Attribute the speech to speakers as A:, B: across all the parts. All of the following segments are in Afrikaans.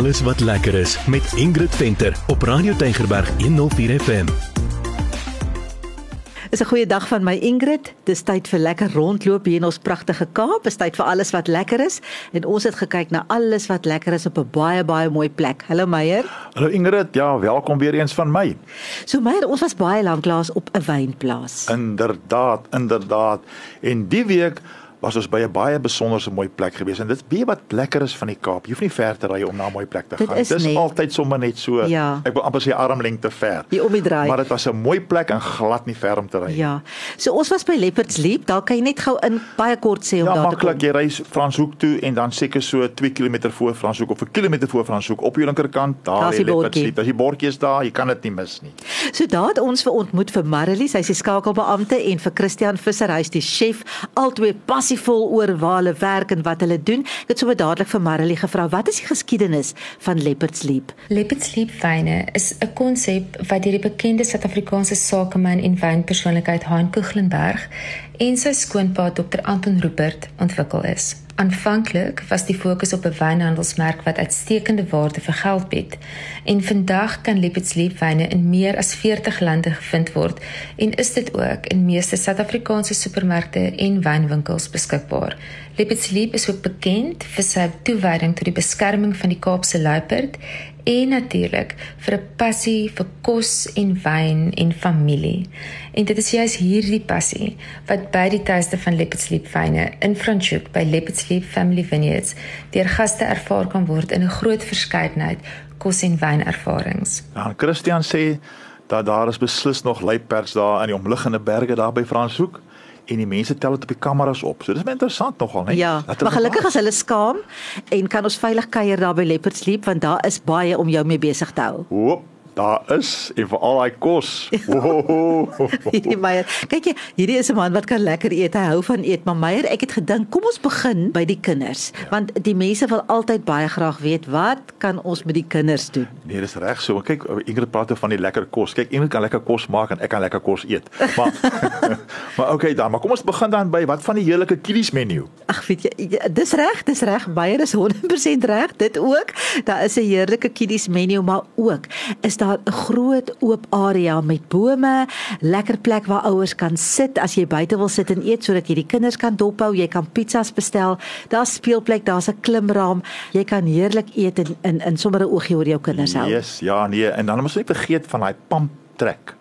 A: alles wat lekker is met Ingrid Venter op Radio Tygerberg 104 FM.
B: Is 'n goeie dag van my Ingrid. Dis tyd vir lekker rondloop hier in ons pragtige Kaap. Dis tyd vir alles wat lekker is en ons het gekyk na alles wat lekker is op 'n baie baie mooi plek. Hallo Meyer.
C: Hallo Ingrid. Ja, welkom weer eens van my.
B: So Meyer, ons was baie lank laas op 'n wynplaas.
C: Inderdaad, inderdaad. En die week was ons by 'n baie besonderse mooi plek gewees en dit weet wat lekker is van die Kaap. Jy hoef nie ver te ry om na 'n mooi plek te
B: dit
C: gaan.
B: Dit is,
C: is altyd sommer net so.
B: Ja.
C: Ek wil amper sê armlengte ver.
B: Jy om die draai.
C: Maar dit was 'n mooi plek en glad nie ver om te ry.
B: Ja. So ons was by Leopards Leap. Daar kan jy net gou in baie kort sê om
C: ja,
B: daar te kom.
C: Ja, maklik. Jy ry Franshoek toe en dan seker so 2 km voor Franshoek of 'n kilometer voor Franshoek op jou linkerkant. Daar
B: lê Leopards Leap.
C: As die bordjie is daar, jy kan dit nie mis nie.
B: So daar het ons vir ontmoet vir Marilee, sy is die skakelbeampte en vir Christian Visser, hy's die chef. Albei passievol oor waar hulle werk en wat hulle doen. Ek het sommer dadelik vir Marilee gevra, "Wat is die geskiedenis van Leopards Leap?"
D: Leopards Leap wyne is 'n konsep wat deur die bekende Suid-Afrikaanse sakeman en wynpersoonlikheid Hein Koeglenberg en sy skoonpa Dr Anton Rupert ontwikkel is. Aanvanklik was die fokus op 'n wynhandelsmerk wat uitstekende waarde vir geld bied. En vandag kan Leopards Leap wyne in meer as 40 lande gevind word en is dit ook in meeste Suid-Afrikaanse supermarkte en wynwinkels beskikbaar. Leopards Leap is ook bekend vir sy toewyding tot die beskerming van die Kaapse luiperd en natuurlik vir 'n passie vir kos en wyn en familie. En dit is juis hierdie passie wat by die tuiste van Leopards Leap wyne in Franschhoek by Leopards Leap Family Vineyards deur gaste ervaar kan word in 'n groot verskeidenheid kos en wynervarings.
C: Ja, Christian sê dat daar is beslis nog luiperds daar in die omliggende berge daar by Franshoek en die mense tel dit op die kameras op. So dis baie interessant nogal, né?
B: Ja, maar gelukkig as hulle skaam en kan ons veilig kuier daar by Leopards Leap want daar is baie om jou mee besig te hou.
C: Hoop daar is en vir al daai kos.
B: hierdie Meyer. Kyk jy, hierdie is 'n man wat kan lekker eet. Hy hou van eet, maar Meyer, ek het gedink, kom ons begin by die kinders, ja. want die mense wil altyd baie graag weet wat kan ons met die kinders doen?
C: Nee, dis reg so. Kyk, Ingrid praat van die lekker kos. Kyk, iemand kan lekker kos maak en ek kan lekker kos eet. Maar Maar okay dan, maar kom ons begin dan by wat van die heerlike kiddies menu.
B: Ag, weet jy, ja, dis reg, dis reg. Meyer is 100% reg. Dit ook. Daar is 'n heerlike kiddies menu, maar ook is daar 'n groot oop area met bome, lekker plek waar ouers kan sit as jy buite wil sit en eet sodat jy die kinders kan dophou, jy kan pizzas bestel. Daar's speelplek, daar's 'n klimraam. Jy kan heerlik eet en in in sommer 'n oogie oor jou kinders hou.
C: Yes, ja, nee, en dan moet jy vergeet van daai pump trek.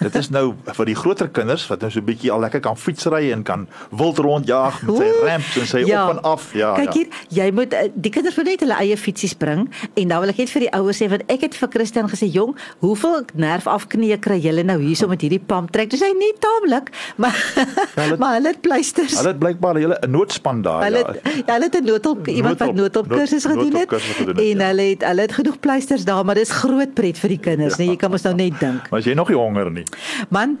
C: Dit is nou vir die groter kinders wat nou so 'n bietjie al lekker kan fietsry en kan wild rondjaag met sy ramps en sy ja. op en af. Ja.
B: Kyk hier,
C: ja.
B: jy moet eh, die kinders moet net hulle eie fietsies bring en dan wil ek net vir die ouers sê want ek het vir Christian gesê, "Jong, hoeveel nerf afknee kry julle nou hierso met hierdie pump trek?" Dis hy nie taamlik, maar ja, hulle, maar hulle het pleisters.
C: Hulle het blykbaar hulle 'n noodspan daar.
B: Hulle het, ja, ja hulle het 'n noodhulp iemand wat noodhulp kursus gedoen het. Gedoen het en ja. hulle het hulle het genoeg pleisters daar, maar dis groot pret vir die kinders, ja. nee, jy kan mos nou net dink.
C: Maar as jy nog nie honger nie.
B: Man,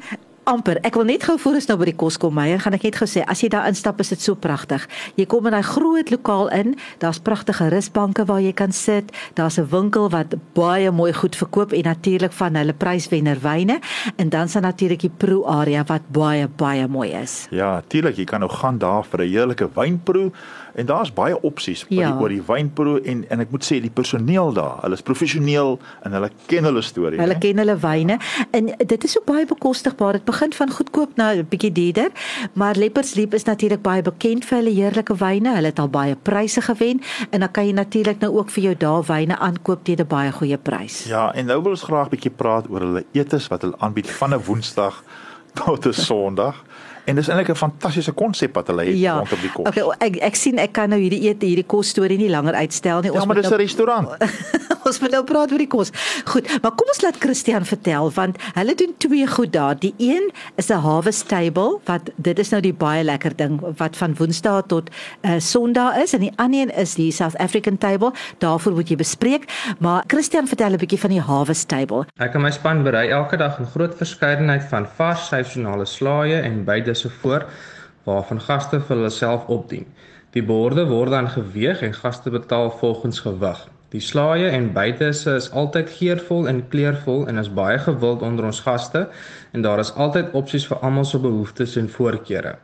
B: amper. Ek wil net gou voor ons nou by die kos kom, Meyer, gaan ek net gou sê, as jy daar instap, is dit so pragtig. Jy kom in daai groot lokaal in, daar's pragtige rusbanke waar jy kan sit. Daar's 'n winkel wat baie mooi goed verkoop en natuurlik van hulle pryswenner wyne en dan is daar natuurlik die proe area wat baie baie mooi is.
C: Ja, natuurlik, jy kan nou gaan daar vir 'n heerlike wynproe en daar's baie opsies ja. oor die wynproe en en ek moet sê die personeel daar, hulle is professioneel en hulle ken hulle storie.
B: Hulle ken hulle wyne en dit is so baie bekostigbaar. Dit begin van goedkoop na 'n bietjie duurder, maar Leopards Leap is natuurlik baie bekend vir hulle heerlike wyne. Hulle het al baie pryse gewen en dan kan jy natuurlik nou ook vir jou daar wyne aankoop teen 'n baie goeie prys.
C: Ja, en nou wil ons graag bietjie praat oor hulle etes wat hulle aanbied van 'n Woensdag tot 'n Sondag. En dis eintlik 'n fantastiese konsep wat hulle het
B: ja.
C: rondom die kos.
B: Okay, ek ek sien ek kan nou hierdie eet hierdie kos storie nie langer uitstel nie.
C: Ons ja, maar dis 'n nou, restaurant.
B: ons moet nou praat oor die kos. Goed, maar kom ons laat Christian vertel want hulle doen twee goed daar. Die een is 'n harvest table wat dit is nou die baie lekker ding wat van Woensdae tot uh, Sondag is en die ander een is die South African table. Daarvoor moet jy bespreek, maar Christian vertel 'n bietjie van die harvest table.
E: Ek en my span berei elke dag 'n groot verskeidenheid van vars seisonale slaaië en beide so voor waarvan gaste vir hulle self opdien. Die borde word dan geweeg en gaste betaal volgens gewig. Die slaaië en buitesse is altyd geurvol en kleurvol en is baie gewild onder ons gaste en daar is altyd opsies vir almal se behoeftes en voorkeure.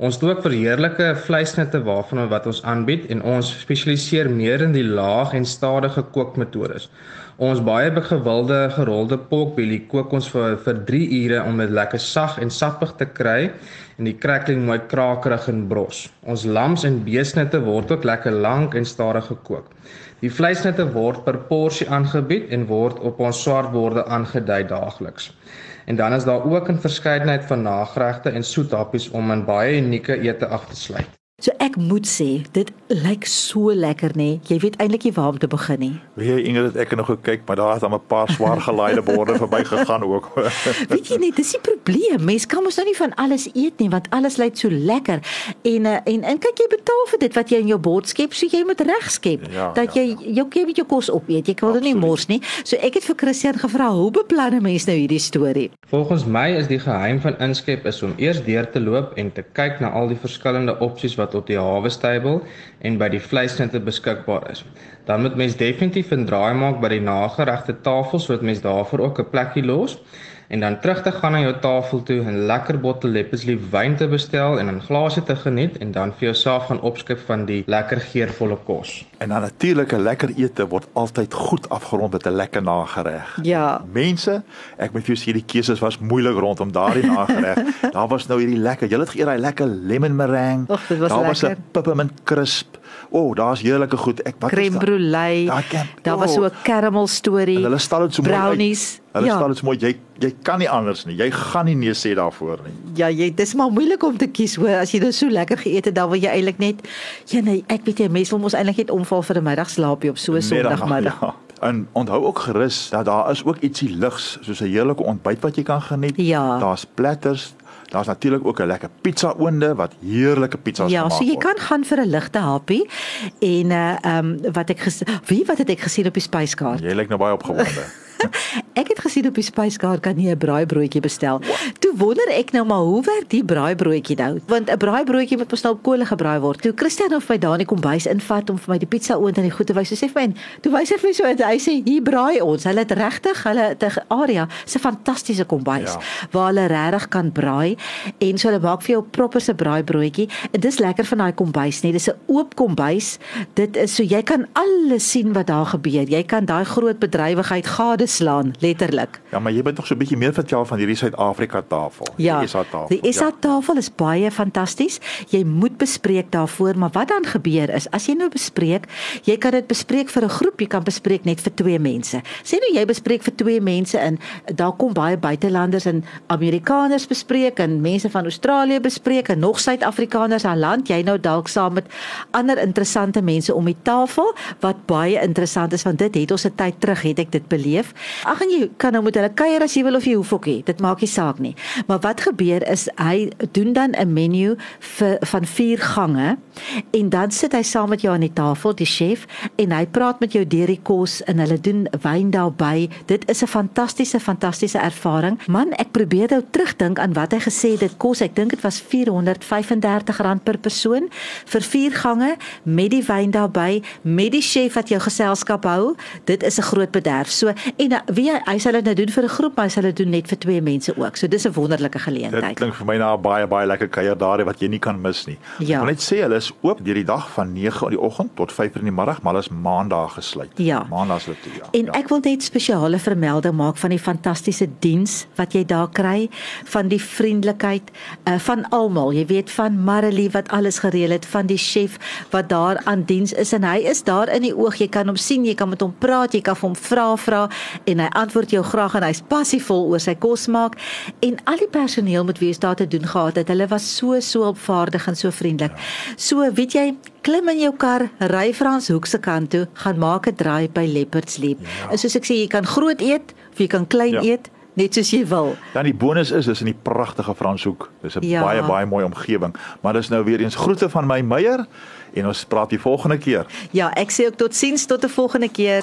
E: Ons het ook verheerlike vleisnette waarvan wat ons aanbied en ons spesialiseer meer in die laag en stadige kookmetodes. Ons baie gewilde gerolde porkbelly kook ons vir vir 3 ure om dit lekker sag en sappig te kry en die crackling mooi krakerig en bros. Ons lams en beesnitte word ook lekker lank en stadig gekook. Die vleisnitte word per porsie aangebied en word op ons swartborde aangedui daagliks. En dan is daar ook 'n verskeidenheid van nageregte en soethappies om 'n baie unieke ete af te sluit.
B: So ek moet sê, dit lyk so lekker nê. Jy weet eintlik nie waar om te begin nie.
C: Weet jy Ingrid, ek het nog gekyk, maar daar het dan 'n paar swaar gelaaide borde verbygegaan ook.
B: weet jy nie, dis die probleem. Mense kan mos nou nie van alles eet nie, want alles lyk so lekker. En uh, en en kyk jy betaal vir dit wat jy in jou bord skep, so jy moet reg skep
C: Ja,
B: dat
C: ja,
B: jy jou jy met jou kos opeet. Jy wil dit nie mors nie. So ek het vir Christian gevra, hoe beplan 'n mens nou hierdie storie?
E: Volgens my is die geheim van inskep is om eers deur te loop en te kyk na al die verskillende opsies wat op die Harvest Table en by die vleisnitte beskikbaar is. Dan moet mens definitief 'n draai maak by die nageregte tafel sodat mens daarvoor ook 'n plekkie los en dan terug te gaan na jou tafel toe en lekker bottel Lepeslie wyn te bestel en 'n glasie te geniet en dan vir jouself gaan opskep van die lekker geurvolle kos.
C: En dan natuurlik 'n lekker ete word altyd goed afgerond met 'n lekker nagereg.
B: Ja.
C: Mense, ek moet vir jou sê die keuses was moeilik rondom daardie nagereg. Daar was nou hierdie lekker, jy het geëet daai lekker lemon meringue.
B: Och, dit was
C: daar was
B: lekker.
C: 'n peppermint crisp. O, oh, daar's heerlike goed. Ek wat is
B: Crème
C: daar? Daai kem-
B: Daar was so 'n caramel storie.
C: Hulle stal dit so mooi. uit.
B: Brownies.
C: Hulle
B: ja.
C: stal dit so mooi. Jy jy kan nie anders nie. Jy gaan nie nee sê daarvoor nie.
B: Ja, jy dis maar moeilik om te kies hoor as jy dit so lekker geëet het dan wil jy eintlik net ja nee, ek weet jy mense wil mos eintlik net omval vir 'n middagslaapie op so 'n Sondagmiddag.
C: Ja. En onthou ook gerus dat daar is ook ietsie ligs soos 'n heerlike ontbyt wat jy kan geniet.
B: Ja.
C: Daar's platters. Daar's natuurlik ook 'n lekker pizza oonde wat heerlike pizzas
B: Ja,
C: gemaak
B: so jy
C: word.
B: kan gaan vir 'n ligte happie en uh ehm wat ek wie wat het ek gesien op die spyskaart?
C: Jy lyk nou baie opgewonde.
B: Ek het gesien op die spyskaart kan jy 'n braaibroodjie bestel. Toe wonder ek nou maar hoe werk die braaibroodjie nou? Want 'n braaibroodjie moet mos nou op kolle gebraai word. Toe Christian of my daar in die kombuis invat om vir my die pizza oond en die goed te wys, so sê vir my, toe wys hy vir my so uit, hy sê hier braai ons. Hulle het regtig, hulle het 'n area, 'n fantastiese kombuis
C: Ja.
B: waar hulle regtig kan braai en so hulle maak vir jou proper se braaibroodjie. En dis lekker van daai kombuis, nee, dis 'n oop kombuis. Dit is so jy kan alles sien wat daar gebeur. Jy kan daai groot bedrywigheid gadeslaan, letterlik.
C: Ja, maar jy moet nog so 'n bietjie meer vertel van hierdie Suid-Afrika tafel.
B: Ja.
C: Die SA tafel.
B: Die SA tafel is baie fantasties. Jy moet bespreek daarvoor, maar wat dan gebeur is as jy nou bespreek, jy kan dit bespreek vir 'n groep, jy kan bespreek net vir twee mense. Sê nou jy bespreek vir twee mense en daar kom baie buitelanders en Amerikaners bespreek en mense van Australië bespreek en nog Suid-Afrikaners aan land, jy nou dalk saam met ander interessante mense om die tafel wat baie interessant is want dit het ons 'n tyd terug het ek dit beleef. Ag en jy kan nou met hulle kuier as jy wil of jy hoef ook nie. Dit maak nie saak nie. Maar wat gebeur is hy doen dan 'n menu vir van vier gange en dan sit hy saam met jou aan die tafel, die chef, en hy praat met jou deur die kos en hulle doen wyn daarbey. Dit is 'n fantastiese fantastiese ervaring. Man, ek probeer nou terugdink aan wat hy gesê het dit kos. Ek dink dit was R435 per persoon vir vier gange met die wyn daarbey, met die chef wat jou geselskap hou. Dit is 'n groot bederf. So en uh, wie hy, sal dit nou doen vir 'n groep, maar hy sal dit doen net vir twee mense ook. So dis 'n wonderlike
C: Dit
B: geleentheid.
C: klink vir my na 'n baie baie lekker kuier daar wat jy nie kan mis nie.
B: Ja.
C: Ek wil net sê hulle is oop deur die dag van 9:00 in die oggend tot 5:00 in die middag, maar hulle is maandag gesluit.
B: Ja.
C: Maandag is hulle toe, ja.
B: En
C: ja.
B: ek wil net spesiale vermelding maak van die fantastiese diens wat jy daar kry, van die vriendelikheid uh, van almal. Jy weet van Marilee wat alles gereël het, van die chef wat daar aan diens is en hy is daar in die oog. Jy kan hom sien, jy kan met hom praat, jy kan vir hom vra vra en hy antwoord jou graag en hy's passievol oor sy kos maak en al die personeel met wie jy daar te doen gehad het, hulle was so so opvaardig en so vriendelik. So, weet jy, klim in jou kar, ry Frans Hoek se kant toe, gaan maak 'n draai by Leopard's Leap. Ja. En soos ek sê, jy kan groot eet of jy kan klein
C: Ja.
B: ja. eet, net soos jy wil.
C: Dan die bonus is dis in die pragtige Franshoek. Dis 'n
B: Ja.
C: baie baie mooi omgewing. Maar dis nou weer eens groete van my Meyer en ons praat die volgende keer.
B: Ja, ek sê ook totsiens tot 'n volgende keer.